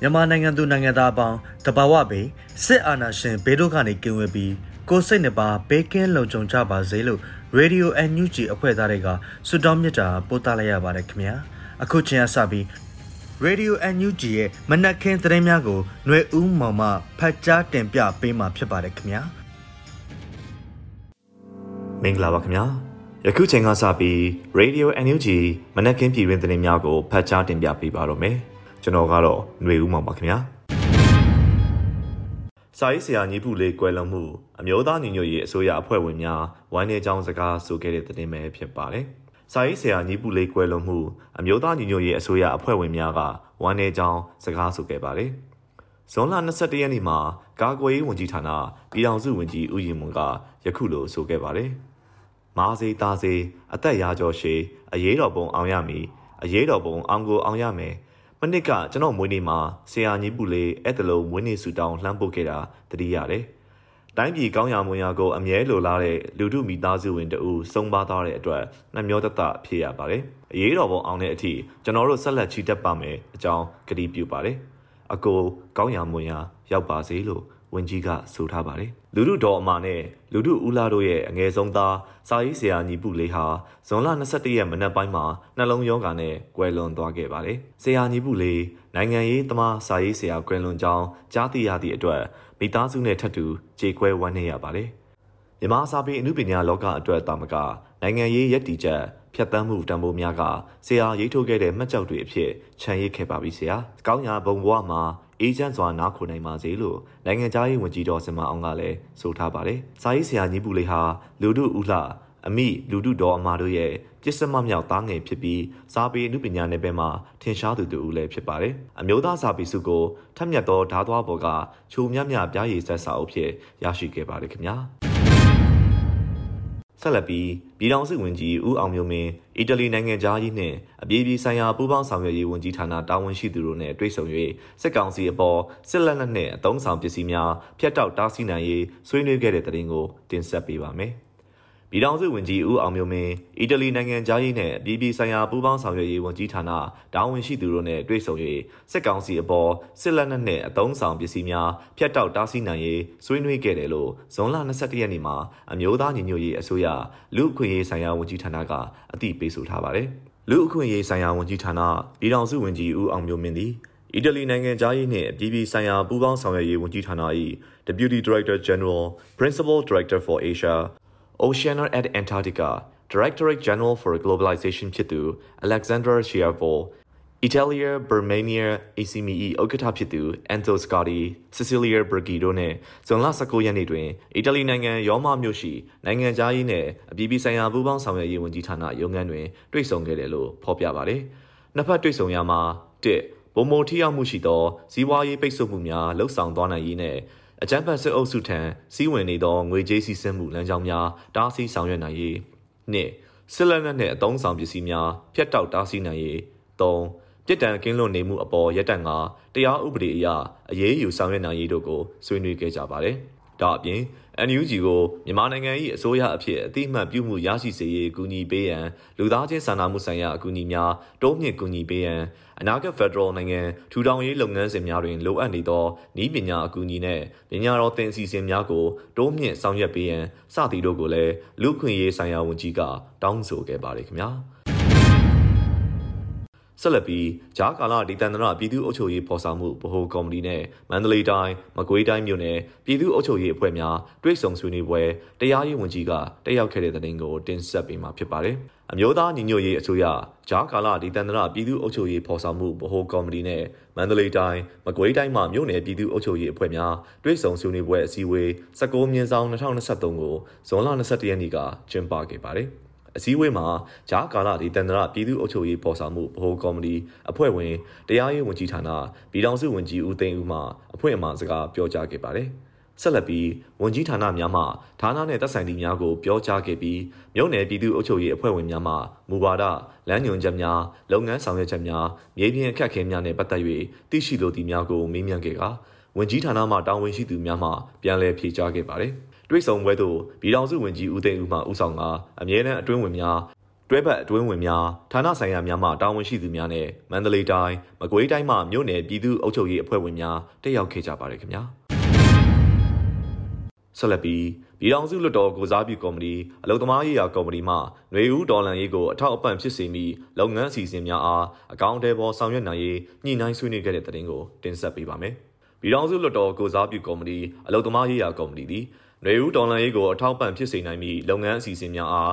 မြန်မာနိုင်ငံသူနိုင်ငံသားအပေါင်းတဘာဝပေစစ်အာဏာရှင်ဘေးဒုက္ခနေကင်းဝေးပြီးကိုစိတ်နှပါဘေးကင်းလုံခြုံကြပါစေလို့ Radio NUG အဖွဲ့သားတွေကဆုတောင်းမြတ်တာပို့သလိုက်ရပါတယ်ခင်ဗျာအခုချိန်ကစပြီး Radio NUG ရဲ့မနက်ခင်းသတင်းများကိုຫນွေဦးမောင်မှဖတ်ကြားတင်ပြပေးမှာဖြစ်ပါတယ်ခင်ဗျာမင်္ဂလာပါခင်ဗျာ ယခုချိန်ကစပြီး Radio NUG မနက်ခင်းပြည်တွင်သတင်းများကိုဖတ်ကြားတင်ပြပေးပါတော့မယ်ကျွန်တော်ကတော့ຫນွေဦးမောင်ပါခင်ဗျာစာရေးဆရာညီပူလေးကွယ်လွန်မှုအမျိုးသားညီညွတ်ရေးအစိုးရအဖွဲ့ဝင်များဝိုင်းနေကြောင်းစကားဆိုခဲ့တဲ့သတင်းပဲဖြစ်ပါတယ်စာရေးဆရာညီပူလေးကွယ်လွန်မှုအမျိုးသားညီညွတ်ရေးအစိုးရအဖွဲ့ဝင်များကဝိုင်းနေကြောင်းစကားဆိုခဲ့ပါတယ်ဇွန်လ22ရက်နေ့မှာကာကွယ်ရေးဝန်ကြီးဌာနပြည်ထောင်စုဝန်ကြီးဦးရင်မွန်ကယခုလိုဆိုခဲ့ပါတယ်။ မာစေးသားစေးအသက်ရာကျော်ရှည်အရေးတော်ပုံအောင်ရမည်အရေးတော်ပုံအောင်ကိုအောင်ရမယ်မနစ်ကကျွန်တော်မွေးနေ့မှာဆရာကြီးပူလေးအဲ့တလုံးမွေးနေ့ဆူတောင်းလှမ်းပို့ခဲ့တာတတိရတယ်တိုင်းပြည်ကောင်းရာမွန်ရာကိုအမြဲလိုလားတဲ့လူထုမိသားစုဝင်တဦးဆုံးပါသွားတဲ့အတွက်နှမျောတတဖြစ်ရပါတယ်အရေးတော်ပုံအောင်တဲ့အထိကျွန်တော်တို့ဆက်လက်ချီတက်ပါမယ်အကြောင်းကတိပြုပါတယ်အကိုကောင်းရာမွန်ရာရောက်ပါစေလို့ ဝန်ကြီးကဆိုထားပါတယ်။လူလူတော်အမာနဲ့လူလူဦးလာတို့ရဲ့အငယ်ဆုံးသားစာရေးဆရာညီပုလေးဟာဇွန်လ22ရက်မနက်ပိုင်းမှာနှလုံးရောဂါနဲ့ကွယ်လွန်သွားခဲ့ပါတယ်။ဆရာညီပုလေးနိုင်ငံရေးသမားစာရေးဆရာကွယ်လွန်ကြောင်းကြားသိရသည့်အတွက်မိသားစုနဲ့ထပ်တူကြေကွဲဝမ်းနည်းရပါတယ်။မြမစာပေအမှုပညာလောကအတွက်တာမကနိုင်ငံရေးရည်တည်ချက်ဖြတ်တန်းမှုတံပိုးများကဆရာရေးထိုးခဲ့တဲ့မှတ်ကြောက်တွေအဖြစ်ခြံရစ်ခဲ့ပါပြီဆရာ။ကောင်းညာဘုံဘဝမှာ အေဂျင့်စွာနားခိုနိုင်ပါစေလို့နိုင်ငံသားရေးဝန်ကြီးတော်စင်မအောင်ကလည်းဆိုထားပါတယ်။စာရေးဆရာညီပူလေးဟာလူထုဦးလှအမိလူထုတော်အမာတို့ရဲ့ပြစ်စမမြောက်သားငယ်ဖြစ်ပြီးစာပေအမှုပညာနယ်ပယ်မှာထင်ရှားသူတူဦးလည်းဖြစ်ပါတယ်။အမျိုးသားစာပေစုကိုထက်မြက်သောဓာတ်သွားပေါ်ကချိုမြမြပြားရည်ဆက်စာအုပ်ဖြစ်ရရှိခဲ့ပါတယ်ခင်ဗျာ။ ဆက်လက်ပြီးပြည်ထောင်စုဝန်ကြီးဦးအောင်မျိုးမင်းအီတလီနိုင်ငံသားကြီးနှင့်အပြည်ပြည်ဆိုင်ရာပူးပေါင်းဆောင်ရွက်ရေးဝန်ကြီးဌာနတာဝန်ရှိသူတို့နဲ့တွေ့ဆုံ၍စစ်ကောင်စီအပေါ်စစ်လက်နက်နှင့်အသုံးဆောင်ပစ္စည်းများဖျက်တောက်တားဆီးနိုင်ရေးဆွေးနွေးခဲ့တဲ့တဲ့တင်ကိုတင်ဆက်ပေးပါမယ်။ ပြည်ထောင်စုဝန်ကြီးဦးအောင်မျိုးမင်းအီတလီနိုင်ငံသားရေးနဲ့ပြည်ပြည်ဆိုင်ရာပူးပေါင်းဆောင်ရွက်ရေးဝန်ကြီးဌာနတာဝန်ရှိသူတို့နဲ့တွေ့ဆုံ၍စစ်ကောင်စီအပေါ်စစ်လက်နက်နဲ့အသုံးဆောင်ပစ္စည်းများဖျက်တောက်တားဆီးနိုင်ရေးဆွေးနွေးခဲ့တယ်လို့ဇွန်လ22ရက်နေ့မှာအမျိုးသားညီညွတ်ရေးအစိုးရလူ့အခွင့်အရေးဆိုင်ရာဝန်ကြီးဌာနကအသိပေးဆိုထားပါတယ်။လူ့အခွင့်အရေးဆိုင်ရာဝန်ကြီးဌာနပြည်ထောင်စုဝန်ကြီးဦးအောင်မျိုးမင်းသည်အီတလီနိုင်ငံသားရေးနှင့်ပြည်ပြည်ဆိုင်ရာပူးပေါင်းဆောင်ရွက်ရေးဝန်ကြီးဌာန၏ Deputy Director General Principal Director for Asia Oceania at Antarctica Directorate General for Globalization ဖြစ်သူ Alexander Chiavo Italia Bermania ACME ဥက္ကဋ္ဌဖြစ်သူ Anto Scotti Cecilia Bergi တို့နဲ့ဇွန်လ19ရက်နေ့တွင်အီတလီနိုင်ငံရောမမြို့ရှိနိုင်ငံသားရေးနဲ့အပြည်ပြည်ဆိုင်ရာပူးပေါင်းဆောင်ရွက်ရေးဝန်ကြီးဌာနရုံးခန်းတွင်တွေ့ဆုံခဲ့တယ်လို့ဖော်ပြပါတယ်။နှစ်ဖက်တွေ့ဆုံရမှာ၁ဗိုလ်မိုထိရောက်မှုရှိသောဇီဝရေးပိတ်ဆို့မှုများလှုပ်ဆောင်သွားနိုင်ရေးနဲ့ အကြမ်းဖက်စစ်အုပ်စုထံစီးဝင်နေသောငွေကြေးစီးဆင်းမှုလမ်းကြောင်းများတားဆီးဆောင်ရွက်နိုင်ရေးနှင့်စစ်လက်နက်နှင့်အသုံးဆောင်ပစ္စည်းများဖျက်တောက်တားဆီးနိုင်ရေး၃ပြစ်ဒဏ်ကင်းလွတ်နေမှုအပေါ်ရပ်တန့်ကတရားဥပဒေအရအရေးယူဆောင်ရွက်နိုင်ရေးတို့ကိုဆွေးနွေးခဲ့ကြပါတယ်။ဒါအပြင် NUG ကိုမြန်မာနိုင်ငံ၏အစိုးရအဖြစ်အတိအမှတ်ပြုမှုရရှိစေရေးကူညီပေးရန်လူသားချင်းစာနာမှုဆိုင်ရာအကူအညီများတိုးမြင့်ကူညီပေးရန်အနာဂတ်ဖက်ဒရယ်နိုင်ငံထူထောင်ရေးလုပ်ငန်းစဉ်များတွင်လိုအပ်နေသောနည်းပညာအကူအညီနှင့်ပညာတော်သင်အစီအစဉ်များကိုတိုးမြင့်ဆောင်ရွက်ပေးရန်စသည်တို့ကိုလည်းလူခွင့်ရေးဆိုင်ရာဝန်ကြီးကတောင်းဆိုခဲ့ပါတယ်ခင်ဗျာ။ ဆက်လက်ပြီးဂျားကာလာဒေသန္တရပြည်သူ့အုပ်ချုပ်ရေးဖော်ဆောင်မှုဗဟိုကော်မတီနဲ့မန္တလေးတိုင်းမကွေးတိုင်းမြို့နယ်ပြည်သူ့အုပ်ချုပ်ရေးအဖွဲ့များတွဲဆုံဆွေးနွေးပွဲတရားရေးဝန်ကြီးကတက်ရောက်ခဲ့တဲ့တဲ့တင်ကိုတင်ဆက်ပေးမှာဖြစ်ပါတယ်။အမျိုးသားညီညွတ်ရေးအစိုးရဂျားကာလာဒေသန္တရပြည်သူ့အုပ်ချုပ်ရေးဖော်ဆောင်မှုဗဟိုကော်မတီနဲ့မန္တလေးတိုင်းမကွေးတိုင်းမှမြို့နယ်ပြည်သူ့အုပ်ချုပ်ရေးအဖွဲ့များတွဲဆုံဆွေးနွေးပွဲအစည်းအဝေး19မြင်းဆောင်2023ကိုဇွန်လ22ရက်နေ့ကကျင်းပခဲ့ပါတယ်။ အစည်းအဝေးမှာဂျားကာလာဒီတန်တရပြည်သူ့အုပ်ချုပ်ရေးပေါ်ဆောင်မှုဗဟိုကော်မတီအဖွဲ့ဝင်တရားရေးဝန်ကြီးဌာနပြည်ထောင်စုဝန်ကြီးဦးသိန်းဦးမှအဖွဲ့အမှစကားပြောကြားခဲ့ပါတယ်။ဆက်လက်ပြီးဝန်ကြီးဌာနများမှဌာနနှင့်သက်ဆိုင်သူများကိုပြောကြားခဲ့ပြီးမြို့နယ်ပြည်သူ့အုပ်ချုပ်ရေးအဖွဲ့ဝင်များမှမူဝါဒလမ်းညွှန်ချက်များလုပ်ငန်းဆောင်ရွက်ချက်များမြေပြင်အခက်အခဲများနှင့်ပတ်သက်၍သိရှိလိုသည့်များကိုမေးမြန်းခဲ့ကာဝန်ကြီးဌာနမှတာဝန်ရှိသူများမှပြန်လည်ဖြေကြားခဲ့ပါတယ်။ တွေ့ဆုံပွဲသို့ပြည်ထောင်စုဝန်ကြီးဦးသိန်းဦးမှဦးဆောင်ကအမြဲတမ်းအတွင်းဝင်များတွဲဘက်အတွင်းဝင်များဌာနဆိုင်ရာများမှတာဝန်ရှိသူများနဲ့မန္တလေးတိုင်းမကွေးတိုင်းမှမြို့နယ်ပြည်သူ့အုပ်ချုပ်ရေးအဖွဲ့ဝင်များတက်ရောက်ခဲ့ကြပါတယ်ခင်ဗျာဆက်လက်ပြီးပြည်ထောင်စုလွှတ်တော်ကိုစားပြုကော်မတီအလုံသမားရေးရာကော်မတီမှຫນွေဦးဒေါ်လန်ရေးကိုအထောက်အပံ့ဖြစ်စေမိလုပ်ငန်းအစီအစဉ်များအားအကောင့်တဲပေါ်ဆောင်ရွက်နိုင်ရေးညှိနှိုင်းဆွေးနွေးခဲ့တဲ့တဲ့တင်ကိုတင်ဆက်ပေးပါမယ်။ပြည်ထောင်စုလွှတ်တော်ကိုစားပြုကော်မတီအလုံသမားရေးရာကော်မတီသည် နွေဦးဒေါ်လာရေးကိုအထောက်ပံ့ဖြစ်စေနိုင်ပြီးလုပ်ငန်းအစီအစဉ်များအား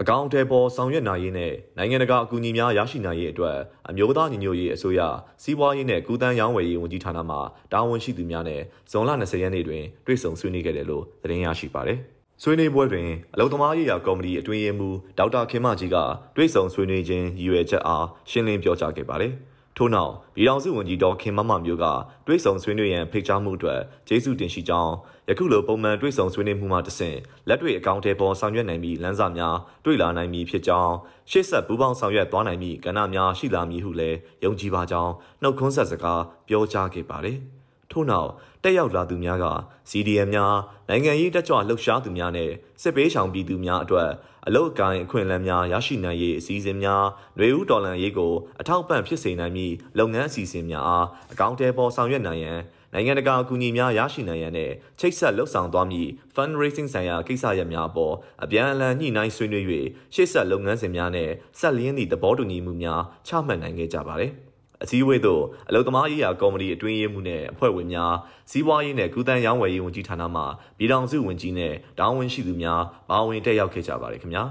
အကောင့်အထည်ပေါ်ဆောင်ရွက်နိုင်ရေးနဲ့နိုင်ငံတကာအကူအညီများရရှိနိုင်ရေးအတွက်အမျိုးသားညီညွတ်ရေးအစိုးရစီးပွားရေးနဲ့ကုသန်းရောင်းဝယ်ရေးဝန်ကြီးဌာနမှတာဝန်ရှိသူများနဲ့ဇွန်လ20ရက်နေ့တွင်တွေ့ဆုံဆွေးနွေးခဲ့တယ်လို့သတင်းရရှိပါတယ်။ဆွေးနွေးပွဲတွင်အလုံသမားရေးရာကော်မတီအတွင်းရေးမှူးဒေါက်တာခင်မကြီးကတွေ့ဆုံဆွေးနွေးခြင်းရည်ရွယ်ချက်အားရှင်းလင်းပြောကြားခဲ့ပါတယ်။ ထို့နောက်ပြည်ထောင်စုဝန်ကြီးဒေါ်ခင်မမမျိုးကတွဲဆောင်ဆွေးနွေးရန်ဖိတ်ကြားမှုအတွက်ကျေးဇူးတင်ရှိကြောင်းယခုလိုပုံမှန်တွဲဆောင်ဆွေးနွေးမှုမှတဆင့်လက်တွေ့အကောင့်ထဲပေါ်ဆောင်ရွက်နိုင်ပြီးလမ်းစာများတွေ့လာနိုင်မည်ဖြစ်ကြောင်းရှေ့ဆက်ပူးပေါင်းဆောင်ရွက်သွားနိုင်မည့်ကဏ္ဍများရှိလာမည်ဟုလည်းယုံကြည်ပါကြောင်းနှုတ်ခွန်းဆက်စကားပြောကြားခဲ့ပါတယ်။ ထို့နောက်တက်ရောက်လာသူများက CDM များနိုင်ငံရေးတက်ကြွလှုပ်ရှားသူများနဲ့စစ်ပေးဆောင်ပြည်သူများအတွက်အလုတ်ကိုင်းအခွင့်အလမ်းများရရှိနိုင်ရေးအစီအစဉ်များຫນွေဦးတော်လန်ရေးကိုအထောက်ပံ့ဖြစ်စေနိုင်မည့်လုပ်ငန်းအစီအစဉ်များအားအကောင့်တဲပေါ်ဆောင်ရွက်နိုင်ရန်နိုင်ငံတကာအကူအညီများရရှိနိုင်ရန်နဲ့ချိတ်ဆက်လှုပ်ဆောင်သွားမည့် fundraising ဆိုင်ရာကိစ္စရပ်များအပေါ်အပြန်အလှန်ညှိနှိုင်းဆွေးနွေး၍ရှေ့ဆက်လုပ်ငန်းစဉ်များနဲ့ဆက်လျင်းသည့်သဘောတူညီမှုများချမှတ်နိုင်ခဲ့ကြပါသည်။ အစည်းအဝေးသို့အလုံသမားရေးရာကော်မတီအတွင်းရေးမှူးနဲ့အဖွဲ့ဝင်များစီးပွားရေးနဲ့ကုသန်းရောင်းဝယ်ရေးဝန်ကြီးဌာနမှပြည်ထောင်စုဝန်ကြီးနဲ့တာဝန်ရှိသူများပါဝင်တက်ရောက်ခဲ့ကြပါတယ်ခင်ဗျာ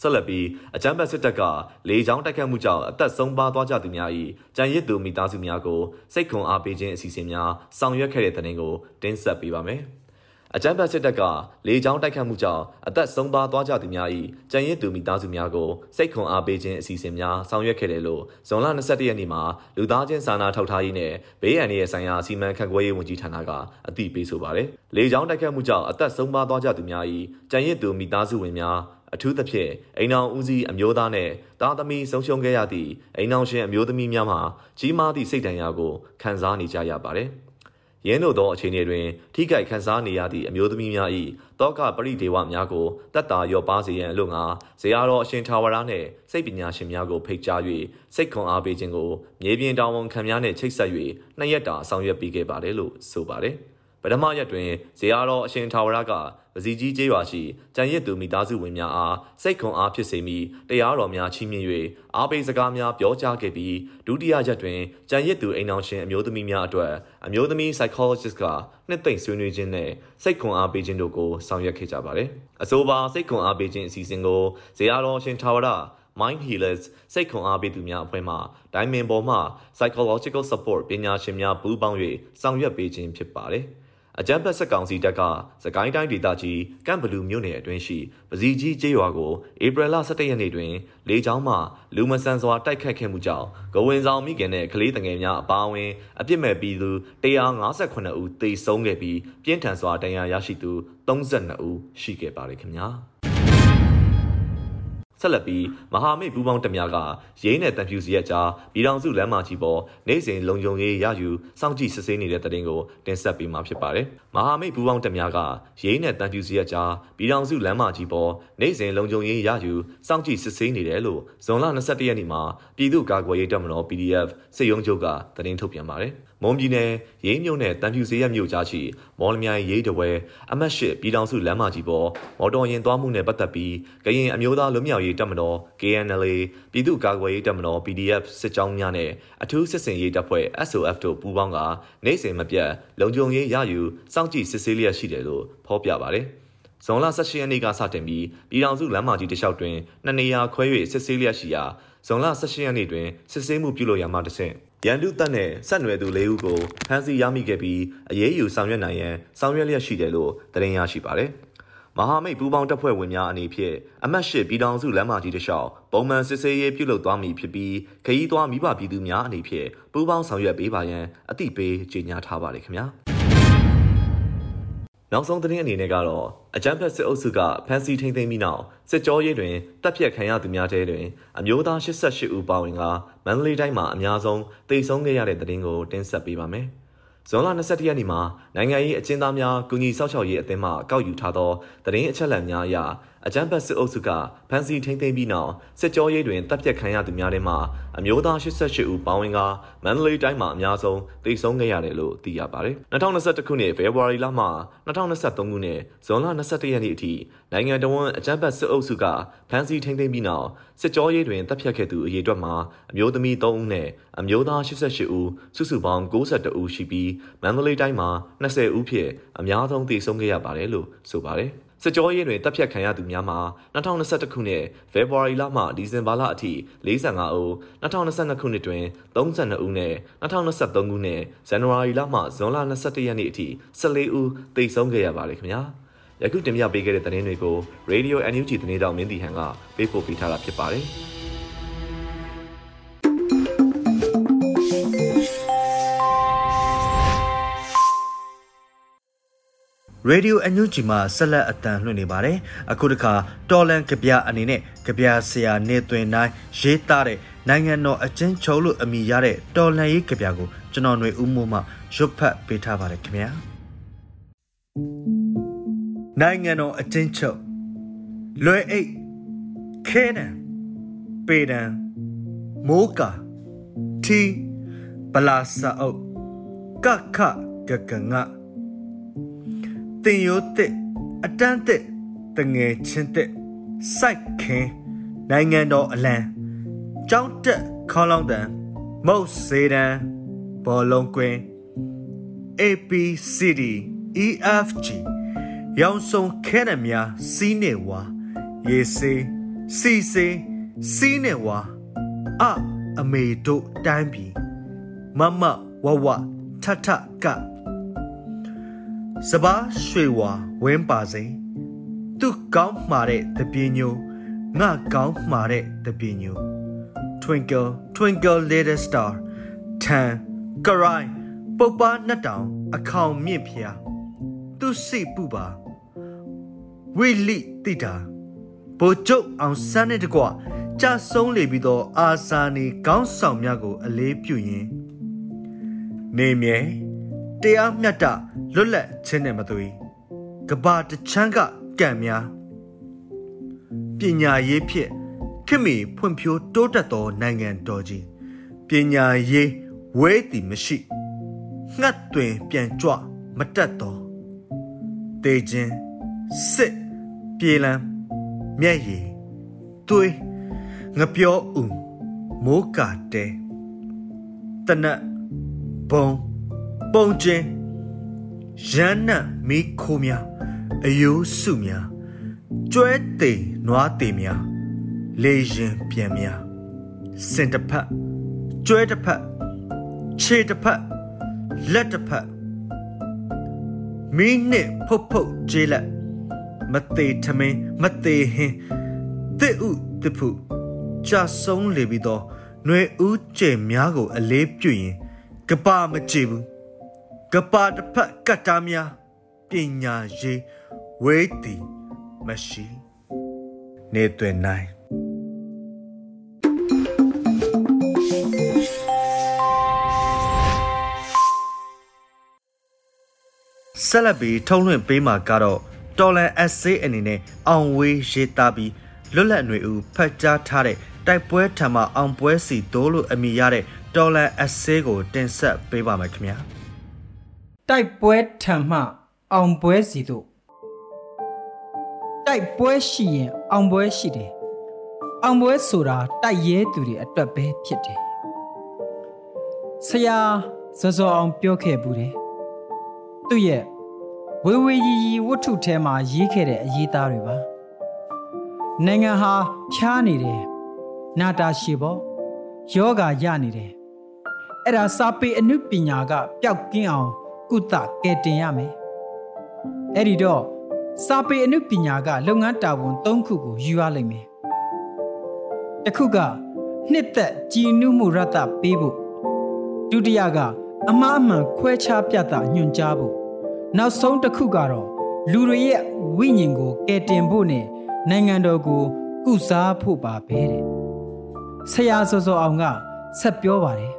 ဆက်လက်ပြီးအကြမ်းဖက်စစ်တပ်ကလေကြောင်းတိုက်ခတ်မှုကြောင့်အသက်ဆုံးပါသွားကြသူများ၏ကြံရစ်သူမိသားစုများကိုစိတ်ခွန်အားပေးခြင်းအစီအစဉ်များဆောင်ရွက်ခဲ့တဲ့တဲ့တင်ကိုတင်ဆက်ပေးပါမယ်။ အကြမ်းဖက်စစ်တပ်ကလေကြောင်းတိုက်ခတ်မှုကြောင့်အသက်ဆုံးပါသွားကြသူများ၏ကြံရစ်သူမိသားစုများကိုစိတ်ခွန်အားပေးခြင်းအစီအစဉ်များဆောင်ရွက်ခဲ့တယ်လို့ဇွန်လ22ရက်နေ့မှာလူသားချင်းစာနာထောက်ထားရေးနဲ့ဘေးအန္တရာယ်ဆိုင်ရာစီမံခန့်ခွဲရေးဝန်ကြီးဌာနကအသိပေးဆိုပါတယ်။လေကြောင်းတိုက်ခတ်မှုကြောင့်အသက်ဆုံးပါသွားကြသူများ၏ကြံရစ်သူမိသားစုဝင်များအထူးသဖြင့်အိမ်အောင်ဦးစီးအမျိုးသားနဲ့သားသမီးဆုံးရှုံးခဲ့ရသည့်အိမ်အောင်ရှင်အမျိုးသမီးများမှာကြီးမားသည့်စိတ်ဒဏ်ရာကိုခံစားနေကြရပါတယ်။ ရင်းတို့သောအခြေအနေတွင် ထိခိုက်ခံစားနေရသည့်အမျိုးသမီးများ၏တောကပရိဒေဝများကိုတက်တာရောပါစေရန်အလို့ငါဇေယျတော်အရှင်ထာဝရနှင့်စိတ်ပညာရှင်များကိုဖိတ်ကြား၍စိတ်ခွန်အားပေးခြင်းကိုမြေပြင်တောင်ဝန်ခံများနှင့်ချိတ်ဆက်၍နှစ်ရက်တာဆောင်ရွက်ပေးခဲ့ပါတယ်လို့ဆိုပါတယ်။ပထမရက်တွင်ဇေယျတော်အရှင်ထာဝရက ပစီကြီးကျေးရွာရှိကြံရစ်သူမိသားစုဝင်များအားစိတ်ခွန်အားဖြစ်စေမိတရားတော်များချီးမြှင့်၍အားပေးစကားများပြောကြားခဲ့ပြီးဒုတိယရက်တွင်ကြံရစ်သူအိမ်အောင်ရှင်အမျိုးသမီးများအတွက်အမျိုးသမီး psychologist ကနှစ်သိမ့်ဆွေးနွေးခြင်းနဲ့စိတ်ခွန်အားပေးခြင်းတို့ကိုဆောင်ရွက်ခဲ့ကြပါတယ်။အဆိုပါစိတ်ခွန်အားပေးခြင်းအစီအစဉ်ကိုဇေယျတော်ရှင်ထာဝရ Mind Healers စိတ်ခွန်အားပေးသူများအဖွဲ့မှဒိုင်မင်ပေါ်မှ psychological support ပညာရှင်များပူးပေါင်း၍ဆောင်ရွက်ပေးခြင်းဖြစ်ပါတယ်။ အကြမ်းဖက်စစ်ကောင်စီတပ်ကစကိုင်းတိုင်းဒေသကြီးကန့်ဘလူမြို့နယ်အတွင်းရှိပစီကြီးကျေးရွာကိုဧပြီလ17ရက်နေ့တွင်လေကြောင်းမှလူမဆန်စွာတိုက်ခတ်ခဲ့မှုကြောင့်ဂဝင်ဆောင်မိခင်နဲ့ကလေးတငယ်များအပါအဝင်အပြစ်မဲ့ပြည်သူ158ဦးသေဆုံးခဲ့ပြီးပြင်းထန်စွာဒဏ်ရာရရှိသူ32ဦးရှိခဲ့ပါတယ်ခင်ဗျာ။ ဆက်လက်ပြီးမဟာမိတ်ပူးပေါင်းတပ်များကရင်းနဲ့တန်ဖြူစီရက်ကြားပြည်ထောင်စုလမ်းမကြီးပေါ်နေစဉ်လုံခြုံရေးရယူစောင့်ကြည့်စစ်ဆေးနေတဲ့တဲ့တင်ကိုတင်ဆက်ပေးမှာဖြစ်ပါတယ်။မဟာမိတ်ပူးပေါင်းတပ်များကရင်းနဲ့တန်ဖြူစီရက်ကြားပြည်ထောင်စုလမ်းမကြီးပေါ်နေစဉ်လုံခြုံရေးရယူစောင့်ကြည့်စစ်ဆေးနေတယ်လို့ဇွန်လ22ရက်နေ့မှာပြည်သူ့ကာကွယ်ရေးတပ်မတော် PDF စစ်ရုံးချုပ်ကသတင်းထုတ်ပြန်ပါတယ်။ မမွန်ပြည်နယ်ရေးမြို့နယ်တန်ဖြူစေးရမြို့ကြားရှိမော်လမြိုင်ရေးတဝဲအမတ်ရှိပြည်ထောင်စုလမ်းမကြီးပေါ်မော်တော်ယာဉ်သွားမှုနဲ့ပတ်သက်ပြီးကရင်အမျိုးသားလွတ်မြောက်ရေးတပ်မတော် KNLA ပြည်သူ့ကာကွယ်ရေးတပ်မတော် PDF စစ်ကြောင်းများနဲ့အထူးစစ်စင်ရေးတပ်ဖွဲ့ SOF တို့ပူးပေါင်းကနိုင်စဉ်မပြတ်လုံခြုံရေးရယူစောင့်ကြည့်စစ်ဆေးလျက်ရှိတယ်လို့ဖော်ပြပါတယ်။ဇွန်လ18ရက်နေ့ကစတင်ပြီးပြည်ထောင်စုလမ်းမကြီးတစ်လျှောက်တွင်နှစ်နေရာခွဲ၍စစ်ဆေးလျက်ရှိရာဇွန်လ18ရက်နေ့တွင်စစ်ဆေးမှုပြုလုပ်ရမှတဆင့် ရန်သူတပ်နဲ့ဆက်နွယ်သူ၄ဦးကိုဖမ်းဆီးရမိခဲ့ပြီးအရေးယူဆောင်ရွက်နိုင်ရန်ဆောင်ရွက်လျက်ရှိတယ်လို့သတင်းရရှိပါတယ်။မဟာမိတ်ပူးပေါင်းတပ်ဖွဲ့ဝင်များအနေဖြင့်အမတ်ရှိပြည်ထောင်စုလမ်းမကြီးတစ်လျှောက်ပုံမှန်စစ်ဆေးရေးပြုလုပ်သွားမည်ဖြစ်ပြီးခရီးသွားမိဘပြည်သူများအနေဖြင့်ပူးပေါင်းဆောင်ရွက်ပေးပါရန်အသိပေးကြေညာထားပါတယ်ခင်ဗျာ။ နောက်ဆုံးသတင်းအနေနဲ့ကတော့အကြမ်းဖက်စစ်အုပ်စုကဖမ်းဆီးထိန်းသိမ်းပြီးနောက်စစ်ကြောရေးတွင်တပ်ဖြတ်ခံရသူများထဲတွင်အမျိုးသား88ဦးပါဝင်ကမန္တလေးတိုင်းမှာအများဆုံးတိတ်ဆုံးခဲ့ရတဲ့သတင်းကိုတင်ဆက်ပေးပါမယ်။ဇွန်လ22ရက်နေ့မှာနိုင်ငံရေးအကျဉ်းသားများကုညီဆောက်ရှောက်ရေးအသင်းမှကောက်ယူထားသောသတင်းအချက်အလက်များအရ အကြမ်းဖက်စစ်အုပ်စုကဖမ်းဆီးထိန်းသိမ်းပြီးနောက်စစ်ကြောရေးတွင်တပ်ဖြတ်ခံရသူများထဲမှအမျိုးသား88ဦးပါဝင်ကမန္တလေးတိုင်းမှာအများဆုံးတိတ်ဆုံးခဲ့ရတယ်လို့သိရပါတယ်။2021ခုနှစ်ဖေဖော်ဝါရီလမှ2023ခုနှစ်ဇွန်လ22ရက်နေ့အထိနိုင်ငံတော်ဝန်အကြမ်းဖက်စစ်အုပ်စုကဖမ်းဆီးထိန်းသိမ်းပြီးနောက်စစ်ကြောရေးတွင်တပ်ဖြတ်ခဲ့သူအရေအတွက်မှာအမျိုးသမီး3ဦးနဲ့အမျိုးသား88ဦးစုစုပေါင်း92ဦးရှိပြီးမန္တလေးတိုင်းမှာ20ဦးဖြင့်အများဆုံးသေဆုံးခဲ့ရပါတယ်လို့ဆိုပါတယ်။ စစ်ကြောရေးတွင်တပ်ဖြတ်ခံရသူများမှာ2021ခုနှစ်ဖေဖော်ဝါရီလမှဒီဇင်ဘာလအထိ45ဦး2022ခုနှစ်တွင်32ဦးနဲ့2023ခုနှစ်ဇန်နဝါရီလမှဇွန်လ22ရက်နေ့အထိ14ဦးသေဆုံးခဲ့ရပါတယ်ခင်ဗျာယခုတင်ပြပေးခဲ့တဲ့သတင်းတွေကို Radio NUG သတင်းတောင်မင်းတီဟန်ကပေးပို့ပေးထားတာဖြစ်ပါတယ် ရေဒီယိုအန်ယူဂျီမှာဆက်လက်အတန်လွှင့်နေပါတယ်အခုတခါတော်လန်ကြပြအနေနဲ့ကြပြဆရာနေသွင်းတိုင်းရေးသားတဲ့နိုင်ငံတော်အချင်းချုပ်လို့အမည်ရတဲ့တော်လန်ရေးကြပြကိုကျွန်တော်ຫນွေဦးမိုးမှရွတ်ဖတ်ပေးထားပါတယ်ခင်ဗျာနိုင်ငံတော်အချင်းချုပ်လွယ်အိတ်ခဲနံပေဒံမိုးကာတီပလာစာအုပ်ကခကကငါ တင်ရိုးတစ်အတန်းတစ်တငယ်ချင်းတစ်စိုက်ခင်းနိုင်ငံတော်အလံကြောင်းတက်ခေါလောင်းတန်မုတ်စေတန်ဘောလုံးကွင်း ABCD EFG ရောင်စုံခဲနမြစီးနေဝါရေစေးစီစေးစီးနေဝါအအမေတို့တိုင်းပြည်မမဝဝထထက စပါးရွှေဝါဝင်းပါစိသူကောင်းမှာတဲ့တပြင်းညိုငါကောင်းမှာတဲ့တပြင်းညို Twinkle Twinkle Little Star ထန်ကရိုင်းပုပ်ပါနှစ်တောင်အခေါင်မြင့်ဖျားသူစိပူပါဝိလိတိတာဘိုကျုပ်အောင်စမ်းတဲ့တကွကြဆုံးလေပြီးတော့အာဇာနေကောင်းဆောင်များကို အလေးပြုရင်းနေမြဲ တရားမျှတလွတ်လပ်ခြင်းနဲ့မသွေကဘာတချမ်းကကံများပညာရေးဖြင့်ခေတ်မီဖွံ့ဖြိုးတိုးတက်သောနိုင်ငံတော်ကြီးပညာရေးဝဲသည်မရှိငှတ်တွင်ပြန်ကြွမတက်သောတေခြင်းစစ်ပြေလံမျက်ရည်သွေးငပြောဥမိုးကာတဲတနတ်ဘုံ ပုံချင်းရန်နံ့မီးခိုးများအယိုးစုများကျွဲတိမ်နွားတိမ်များလေရင်ပြန်များစင်တစ်ဖက်ကျွဲတစ်ဖက်ခြေတစ်ဖက်လက်တစ်ဖက်မင်းနဲ့ဖုတ်ဖုတ်ကျေးလက်မသေးထမင်းမသေးဟင်းတစ်ဥတစ်ဖုကြဆုံးလေပြီးတော့ຫນွေဦးကျဲများကိုအလေးပြုရင်ကပါမကြည့်ဘူး ကပါတစ်ဖက်ကတ်တားများပညာရေးဝေးသည်မရှိနေတွင်နိုင်ဆက်လက်ပြီးထုံးလွှင့်ပေးမှာကတော့တော်လန် essay အနေနဲ့အောင်ဝေးရေးသားပြီးလွတ်လပ်ຫນွေဦးဖတ်ကြားထားတဲ့တိုက်ပွဲထံမှအောင်ပွဲစီတိုးလို့အမိရတဲ့တော်လန်အစဲကိုတင်ဆက်ပေးပါမယ်ခင်ဗျာ တိုက်ပွဲထံမှ အောင်ပွဲစီတို့တိုက်ပွဲရှိရင် အောင်ပွဲရှိတယ်အောင်ပွဲဆိုတာတိုက်ရဲသူတွေအတွက်ပဲဖြစ်တယ်ဆရာစောစောအောင်ပြောခဲ့ဘူးတယ်သူ့ရဲ့ဝေဝေရီရီဝတ္ထုထဲမှာရေးခဲ့တဲ့အရေးသားတွေပါနိုင်ငံဟာဖြားနေတယ်နာတာရှည်ပေါ့ယောဂရနေတယ်အဲ့ဒါစာပေအနုပညာကပျောက်ကင်းအောင် ကုသကယ်တင်ရမယ်အဲ့ဒီတော့စာပေအနုပညာကလုပ်ငန်းတာဝန်၃ခုကိုယူရလိမ့်မယ်တစ်ခုကနှစ်သက်ကြည်နုမှုရတပေးဖို့ဒုတိယကအမှားအမှန်ခွဲခြားပြသညွှန်ကြားဖို့နောက်ဆုံးတစ်ခုကတော့လူတွေရဲ့ဝိညာဉ်ကိုကယ်တင်ဖို့နဲ့နိုင်ငံတော်ကိုကုစားဖို့ပါပဲတဲ့ဆရာစောစောအောင်ကဆက်ပြောပါတယ်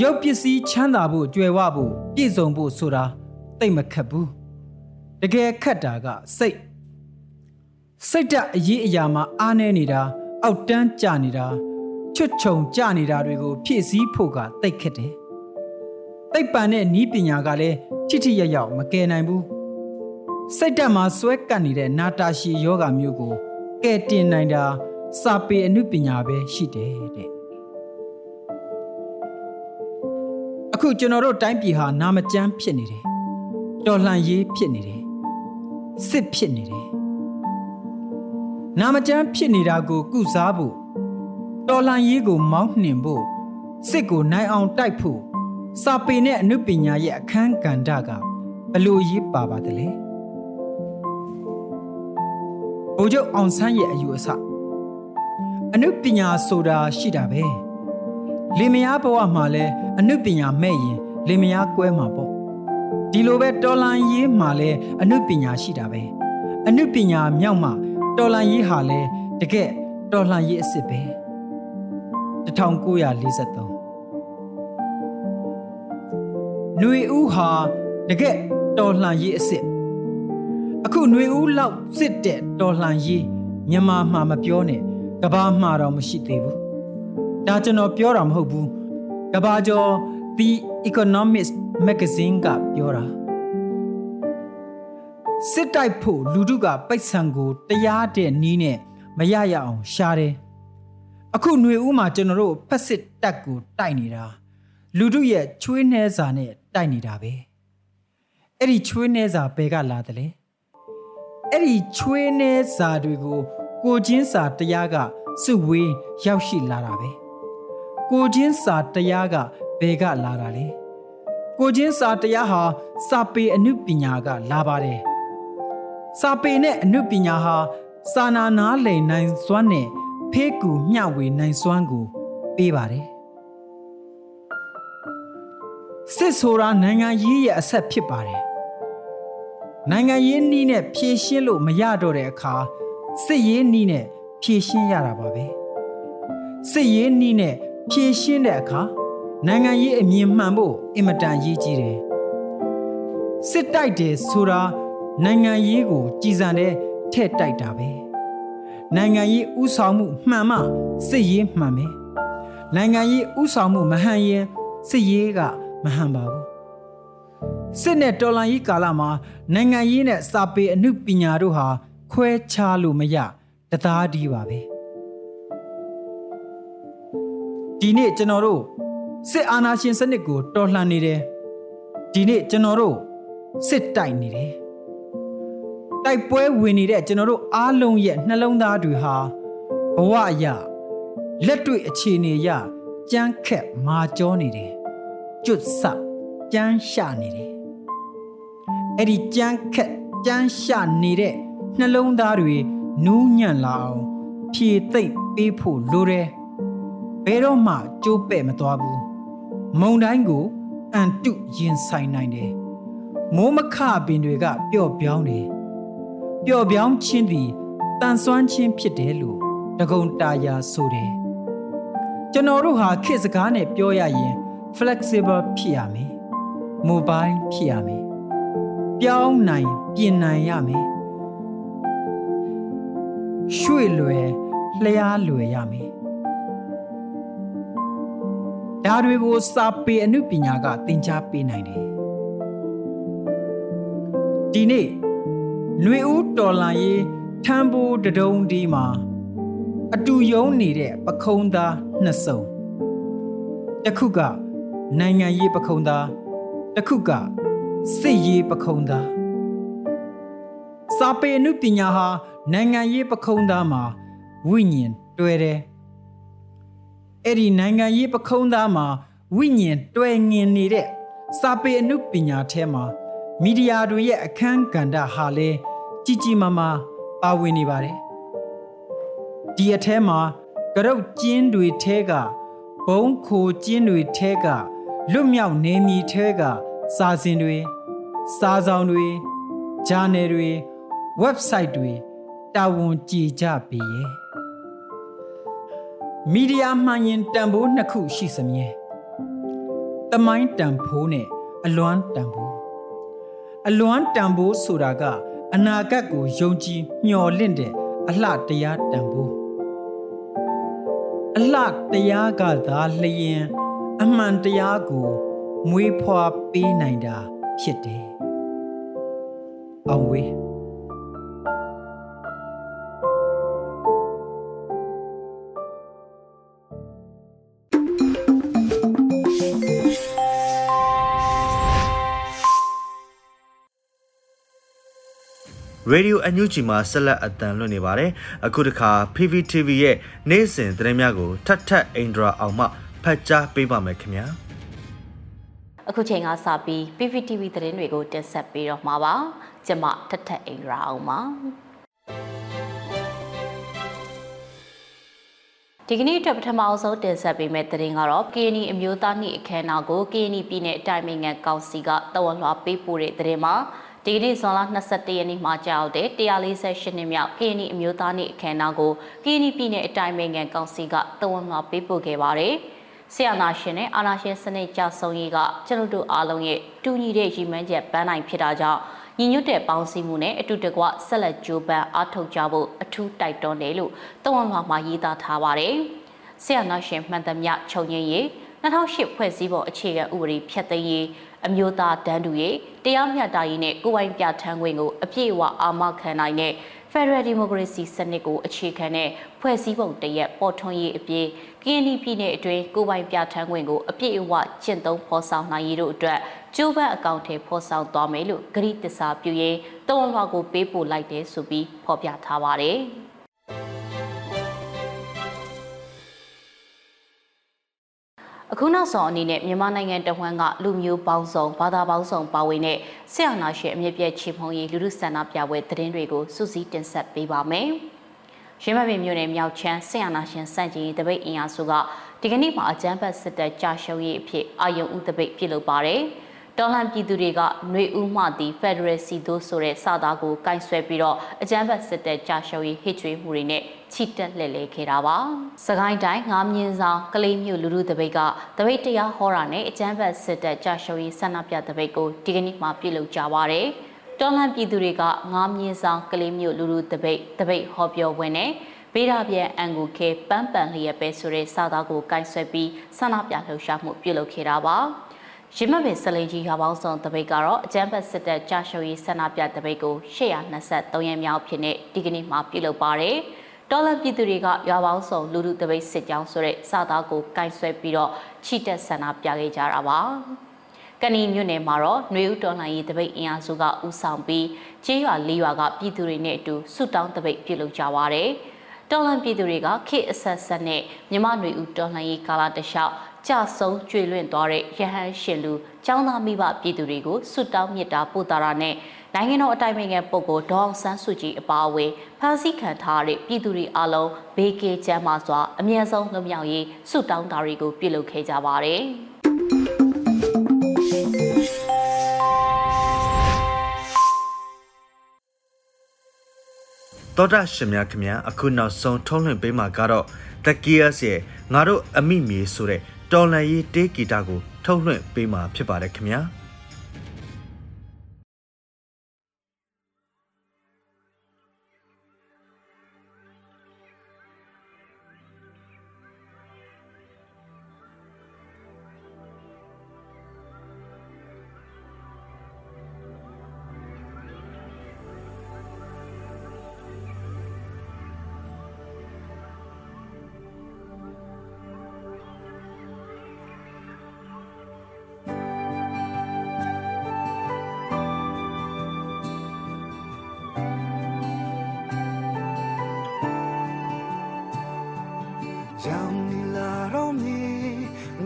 ရုပ်ပစ္စည်းချမ်းသာဖို့ကြွယ်ဝဖို့ပြည့်စုံဖို့ဆိုတာတိတ်မခက်ဘူးတကယ်ခက်တာကစိတ်စိတ်ဓာတ်အရေးအရာမှာအားနည်းနေတာ အောက်တန်းကျနေတာချွတ်ချုံကျနေတာတွေကို ဖြည့်ဆည်းဖို့ကတိတ်ခက်တယ်သိပ္ပံနဲ့ဤပညာကလည်းထိထိရရောက်မကယ်နိုင်ဘူးစိတ်ဓာတ်မှာစွဲကပ်နေတဲ့နာတာရှည်ယောဂမျိုးကိုကယ်တင်နိုင်တာစာပေအနုပညာပဲရှိတယ်တဲ့ အခုကျွန်တော်တို့တိုင်းပြည်ဟာနာမကျန်းဖြစ်နေတယ်တော်လှန်ရေးဖြစ်နေတယ်စစ်ဖြစ်နေတယ်နာမကျန်းဖြစ်နေတာကို ကုစားဖို့တော်လှန်ရေးကို မောင်းနှင်ဖို့စစ်ကိုနိုင်အောင်တိုက်ဖို့စာပေနဲ့အနုပညာရဲ့အခန်းကဏ္ဍကဘလို့ရေးပါပါသလဲဘိုးချုပ်အောင်ဆန်းရဲ့အယူအဆအနုပညာဆိုတာရှိတာပဲ လင်မယားဘဝမှာလဲအနုပညာမဲ့ရင်လင်မယားကွဲမှာပေါ့ဒီလိုပဲတော်လန်ရေးမှာလဲအနုပညာရှိတာပဲအနုပညာမြောက်မှတော်လန်ရေးဟာလဲတကယ်တော်လှန်ရေးအစ်စ်ပဲ1943ຫນွေဦးဟာတကယ်တော်လှန်ရေးအစ်စ်အခုຫນွေဦးလောက်စစ်တဲ့တော်လှန်ရေးမြန်မာမှာမပြောနဲ့ကဘာမှာတော့မရှိသေးဘူး ဒါကျွန်တော်ပြောတာမဟုတ်ဘူးကဘာကျော် The Economist Magazine ကပြောတာစစ်တိုက်ဖို့လူတို့ကပိုက်ဆံကိုတရားတဲ့နီးနဲ့မရရအောင်ရှားတယ်အခုຫນွေဦးမှာကျွန်တော်တို့ဖက်စစ်တက်ကိုတိုက်နေတာလူတို့ရဲ့ချွေးနှဲစာနဲ့တိုက်နေတာပဲအဲ့ဒီချွေးနှဲစာဘယ်ကလာတယ်လဲအဲ့ဒီချွေးနှဲစာတွေကိုကိုချင်းစာတရားကစုဝေးရောက်ရှိလာတာပဲ ကိုချင်းစာတရားကဘယ်ကလာတာလဲကိုချင်းစာတရားဟာစာပေအနုပညာကလာပါတယ်စာပေနဲ့အနုပညာဟာစာနာနားလည်နိုင်စွမ်းနဲ့ဖေးကူမျှဝေနိုင်စွမ်းကိုပေးပါတယ်စစ်ဆိုတာနိုင်ငံရေးရဲ့အဆက်ဖြစ်ပါတယ်နိုင်ငံရေးနည်းနဲ့ဖြည့်ရှင်းလို့မရတော့တဲ့အခါစစ်ရေးနည်းနဲ့ဖြည့်ရှင်းရတာပါပဲစစ်ရေးနည်းနဲ့ ဖြည့်ရှင်းတဲ့အခါနိုင်ငံရေးအမြင်မှန်ဖို့အင်မတန်ရေးကြီးတယ်စစ်တိုက်တယ်ဆိုတာနိုင်ငံရေးကိုကြည်စံတဲ့ထဲ့တိုက်တာပဲနိုင်ငံရေးဥဆောင်မှုမှန်မှစစ်ရေးမှန်မယ်နိုင်ငံရေးဥဆောင်မှုမဟန်ရင်စစ်ရေးကမဟန်ပါဘူးစစ်နဲ့တော်လှန်ရေးကာလမှာနိုင်ငံရေးနဲ့စာပေအမှုပညာတို့ဟာခွဲခြားလို့မရတသားဒီပါပဲ ဒီနေ့ကျွန်တော်တို့စစ်အာဏာရှင်စနစ်ကိုတော်လှန်နေတယ်ဒီနေ့ကျွန်တော်တို့စစ်တိုက်နေတယ်တိုက်ပွဲဝင်နေတဲ့ကျွန်တော်တို့အားလုံးရဲ့နှလုံးသားတွေဟာဘဝအရလက်တွေ့အခြေအနေအရကြမ်းခက်မာကြောနေတယ်ကျွတ်ဆကြမ်းရှာနေတယ်အဲ့ဒီကြမ်းခက်ကြမ်းရှာနေတဲ့နှလုံးသားတွေနူးညံ့လာအောင်ဖြည့်သိမ့်ပေးဖို့လိုတယ် ဘယ်တော့မှကြိုးပဲ့မသွားဘူးမုံတိုင်းကိုအန်တုရင်ဆိုင်နိုင်တယ်မိုးမခပင်တွေကပျော့ပြောင်းတယ်ပျော့ပြောင်းခြင်းသည်တန်ဆွမ်းခြင်းဖြစ်တယ်လို့တကုံတာယာဆိုတယ်ကျွန်တော်တို့ဟာခေတ်စကားနဲ့ပြောရရင် flexible ဖြစ်ရမယ် mobile ဖြစ်ရမယ်ပြောင်းနိုင်ပြင်နိုင်ရမယ်ရွှေ့လွယ်လျားလွယ်ရမယ် ဒါတွေကိုစာပေအမှုပညာကသင်ကြားပေးနိုင်တယ်ဒီနေ့ຫນွေဦးတော်လန်ရေးထမ်းဖို့တဒုံဒီမှာအတူယုံနေတဲ့ပခုံးသားနှစ်စုံတစ်ခုကနိုင်ငံရေးပခုံးသားတစ်ခုကစစ်ရေးပခုံးသားစာပေအမှုပညာဟာနိုင်ငံရေးပခုံးသားမှာဝိညာဉ်တွဲတယ် အဲ့ဒီနိုင်ငံရေးပခုံးသားမှာဝိညာဉ်တွဲငင်နေတဲ့စာပေအမှုပညာထဲမှာမီဒီယာတွေရဲ့အခန်းကဏ္ဍဟာလဲကြီးကြီးမားမားပါဝင်နေပါတယ်ဒီအထဲမှာကရုတ်ကျင်းတွေထဲကဘုံခိုကျင်းတွေထဲကလွတ်မြောက်နေမီထဲကစာစဉ်တွေစာဆောင်တွေဂျာနယ်တွေ website တွေတာဝန်ကြည်ကြပေရဲ့ မီဒီယာမှန်ရင်တန်ဖိုးနှစ်ခုရှိစမြဲတမိုင်းတန်ဖိုးနဲ့အလွမ်းတန်ဖိုးအလွမ်းတန်ဖိုးဆိုတာကအနာဂတ်ကိုယုံကြည်မျှော်လင့်တဲ့အလှတရားတန်ဖိုးအလှတရားကသာလျင်အမှန်တရားကိုမွေးဖွားပေးနိုင်တာဖြစ်တယ်။အောင်ဝေး ရေဒီယိုအန်ယူဂျီမှာဆက်လက်အတန်လွှင့်နေပါတယ်အခုတခါ PPTV ရဲ့နေ့စဉ်သတင်းများကိုထပ်ထပ်အင်ဒရာအောင်မှဖတ်ကြားပေးပါမယ်ခင်ဗျာအခုချိန်ကစပြီး PPTV သတင်းတွေကိုတင်ဆက်ပေးတော့မှာပါကျွန်မထထအိန္ဒြာအောင်ပါဒီကနေ့အတွက်ပထမအဆုံးတင်ဆက်ပေးမယ့်သတင်းကတော့ KNI အမျိုးသားနှင့်အခမ်းအနားကို KNI ပြည်နယ်အတိုင်းအမြံကောင်စီကတဝန်လွှာပေးပို့တဲ့သတင်းမှာ ဒီကနေ့ဇွန်လ22ရက်နေ့မှာကြာရောက်တဲ့148နှစ်မြောက် KNI အမျိုးသားနှင့်အခမ်းအနားကို KNI ပြည်နယ်အတိုင်းအမြံကောင်စီကတဝန်လွှာပေးပို့ခဲ့ပါတယ်။ဆရာနာရှင်နဲ့အာနာရှင်စနစ်ကြဆုံးရေးကကျွန်တော်တို့အားလုံးရဲ့တူညီတဲ့ရည်မှန်းချက်ပန်းနိုင်ဖြစ်တာကြောင့်ညီညွတ်တဲ့ပေါင်းစည်းမှုနဲ့အတူတကွဆက်လက်ကြိုးပမ်းအားထုတ်ကြဖို့အထူးတိုက်တွန်းတယ်လို့တဝန်လွှာမှာရေးသားထားပါတယ်။ဆရာနာရှင်မှန်သမျှချုပ်ငင်းရေး2008ဖွဲ့စည်းပုံအခြေခံဥပဒေဖြတ်သိမ်းရေး အမျိုးသားတန်းတူရေးတရားမျှတရေးနဲ့ကိုယ်ပိုင်ပြဋ္ဌာန်းခွင့်ကိုအပြည့်အဝအာမခံနိုင်တဲ့ Federal Democracy စနစ်ကိုအခြေခံတဲ့ဖွဲ့စည်းပုံတရက်ပေါ်ထွန်းရေးအပြင် KNY ပြည်နယ်အတွင်းကိုယ်ပိုင်ပြဋ္ဌာန်းခွင့်ကိုအပြည့်အဝကျင့်သုံးဖော်ဆောင်နိုင်ရေးတို့အတွက်ကျိုးပန်းအကောင့်ထဲဖော်ဆောင်သွားမယ်လို့ဂရိတစ္စာပြုရင်းတဝန်လွှာကိုပေးပို့လိုက်တယ်ဆိုပြီးဖော်ပြထားပါတယ်။ အခုနောက်ဆုံးအနေနဲ့မြန်မာနိုင်ငံတဝန်းကလူမျိုးပေါင်းစုံဘာသာပေါင်းစုံပါဝင်တဲ့ဆရာနာရှင်အမြင့်ပြည့်ချီမှုန်ရေးလူလူဆန္ဒပြပွဲသတင်းတွေကိုစူးစီးတင်ဆက်ပေးပါမယ်။ရင်းမပင်မြို့နယ်မြောက်ချမ်းဆရာနာရှင်စန့်ကျင်ရေးတပိတ်အင်အားစုကဒီကနေ့မှာအကြမ်းဖက်စစ်တပ်ကြာရှုံးရေးအဖြစ်အာယုံဥတပိတ်ပြုလုပ်ပါတယ်။ တော်လှန်ပြည်သူတွေကຫນွေဦးမှသည် Federal စီတို့ဆိုတဲ့စာသားကိုကင်ဆွဲပြီးတော့အကြမ်းဖက်စစ်တပ်ကြာရှုံးရေးဟစ်ကြွေးမှုတွေနဲ့ချီတက်လှည့်လည်ခဲ့တာပါ။စကိုင်းတိုင်းငားမြင်းဆောင်ကလေးမြို့လူလူတပိတ်ကတပိတ်တရားဟောတာနဲ့အကြမ်းဖက်စစ်တပ်ကြာရှုံးရေးဆန္ဒပြတပိတ်ကိုဒီကနေ့မှပြုလုပ်ကြပါရယ်။တော်လှန်ပြည်သူတွေကငားမြင်းဆောင်ကလေးမြို့လူလူတပိတ်တပိတ်ဟောပြောဝင်နဲ့ဘေးရပြန်အန်ကိုခဲပန်းပန်လျက်ပဲဆိုတဲ့စာသားကိုကင်ဆွဲပြီးဆန္ဒပြလှုပ်ရှားမှုပြုလုပ်ခဲ့တာပါ။ ရမပင်စလိန်ကြီးဟာပေါင်းဆောင်တပိတ်ကတော့အကျန်းဘတ်စစ်တပ်ကြာရှုံရေးဆန္ဒပြတပိတ်ကို823ရက်မြောက်ဖြစ်တဲ့ဒီကနေ့မှာပြုလုပ်ပါတယ်။တော်လန်ပြည်သူတွေကရွာပေါင်းဆောင်လူလူတပိတ်စစ်ကြောင်းဆိုတဲ့စသားကိုကင်ဆွဲပြီးတော့ချီတက်ဆန္ဒပြခဲ့ကြတာပါ။ကဏီမြို့နယ်မှာတော့နှွေဦးတော်လှန်ရေးတပိတ်အင်အားစုကဥဆောင်ပြီးကျေးရွာ၄ရွာကပြည်သူတွေနဲ့အတူဆုတောင်းတပိတ်ပြုလုပ်ကြပါတယ်။တော်လှန်ပြည်သူတွေကခေအဆက်ဆက်နဲ့မြမຫນွေဦးတော်လှန်ရေးကာလတလျှောက် ကြဆုံးကျွေလွင့်သွားတဲ့ရဟန်းရှင်လူចောင်းသားမိဘပြည်သူတွေကိုဆွတ်တောင်းမြစ်တာပို့တာတာနဲ့နိုင်ငံတော်အတိုင်ပင်ခံပုဂ္ဂိုလ်ဒေါအောင်ဆန်းစုကြည်အပါအဝင်ဖမ်းဆီးခံထားတဲ့ပြည်သူတွေအလုံးဘေးကင်းချမ်းသာစွာအမြဲဆုံးလွတ်မြောက်ရေးဆွတ်တောင်းတာတွေကိုပြုလုပ်ခဲ့ကြပါတယ်။တော်တာရှင်များခင်ဗျာအခုနောက်ဆုံးထုံးလွှင့်ပေးမှာကတော့ The Gears ရဲ့ငါတို့အမိမြေဆိုတဲ့ တော်လန်ရေးတေးဂီတကိုထုတ်လွှင့်ပေးမှာဖြစ်ပါတယ်ခင်ဗျာ။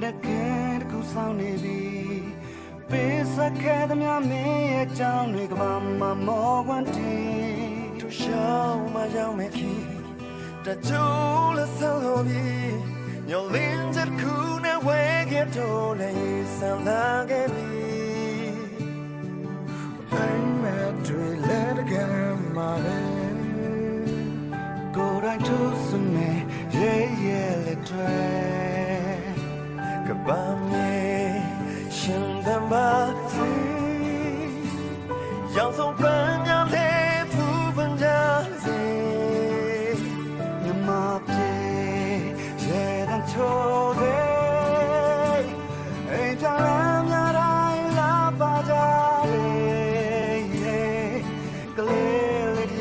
တကယ်တခုဆောင်နေပြီပေးစခဲ့သမျှမင်းရဲ့ကြောင်တွေကမှမမောကွန်တီသူရှောင်းမရောက်မခီတကြိုးလက်ဆောင်လို့ပြီညလင်းချက်ခုနဲ့ဝဲခဲ့တော့လေဆန်လာခဲ့ပြီ I'm mad to let again my Go right to some yeah yeah let try Goodbye ရှင်သမားစီရောင်ဆုံးပန်းများလေးဖူးပန်းကြစေမြမပြေရေတန်ချိုးစေအိမ်ကြောင်များတိုင်းလာပါကြလေကလေးလေး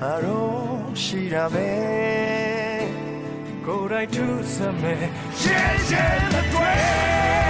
ထွက်ငါတို့ရှိတာပဲကိုယ်တိုင်သူစမဲရဲရဲလက်တွေ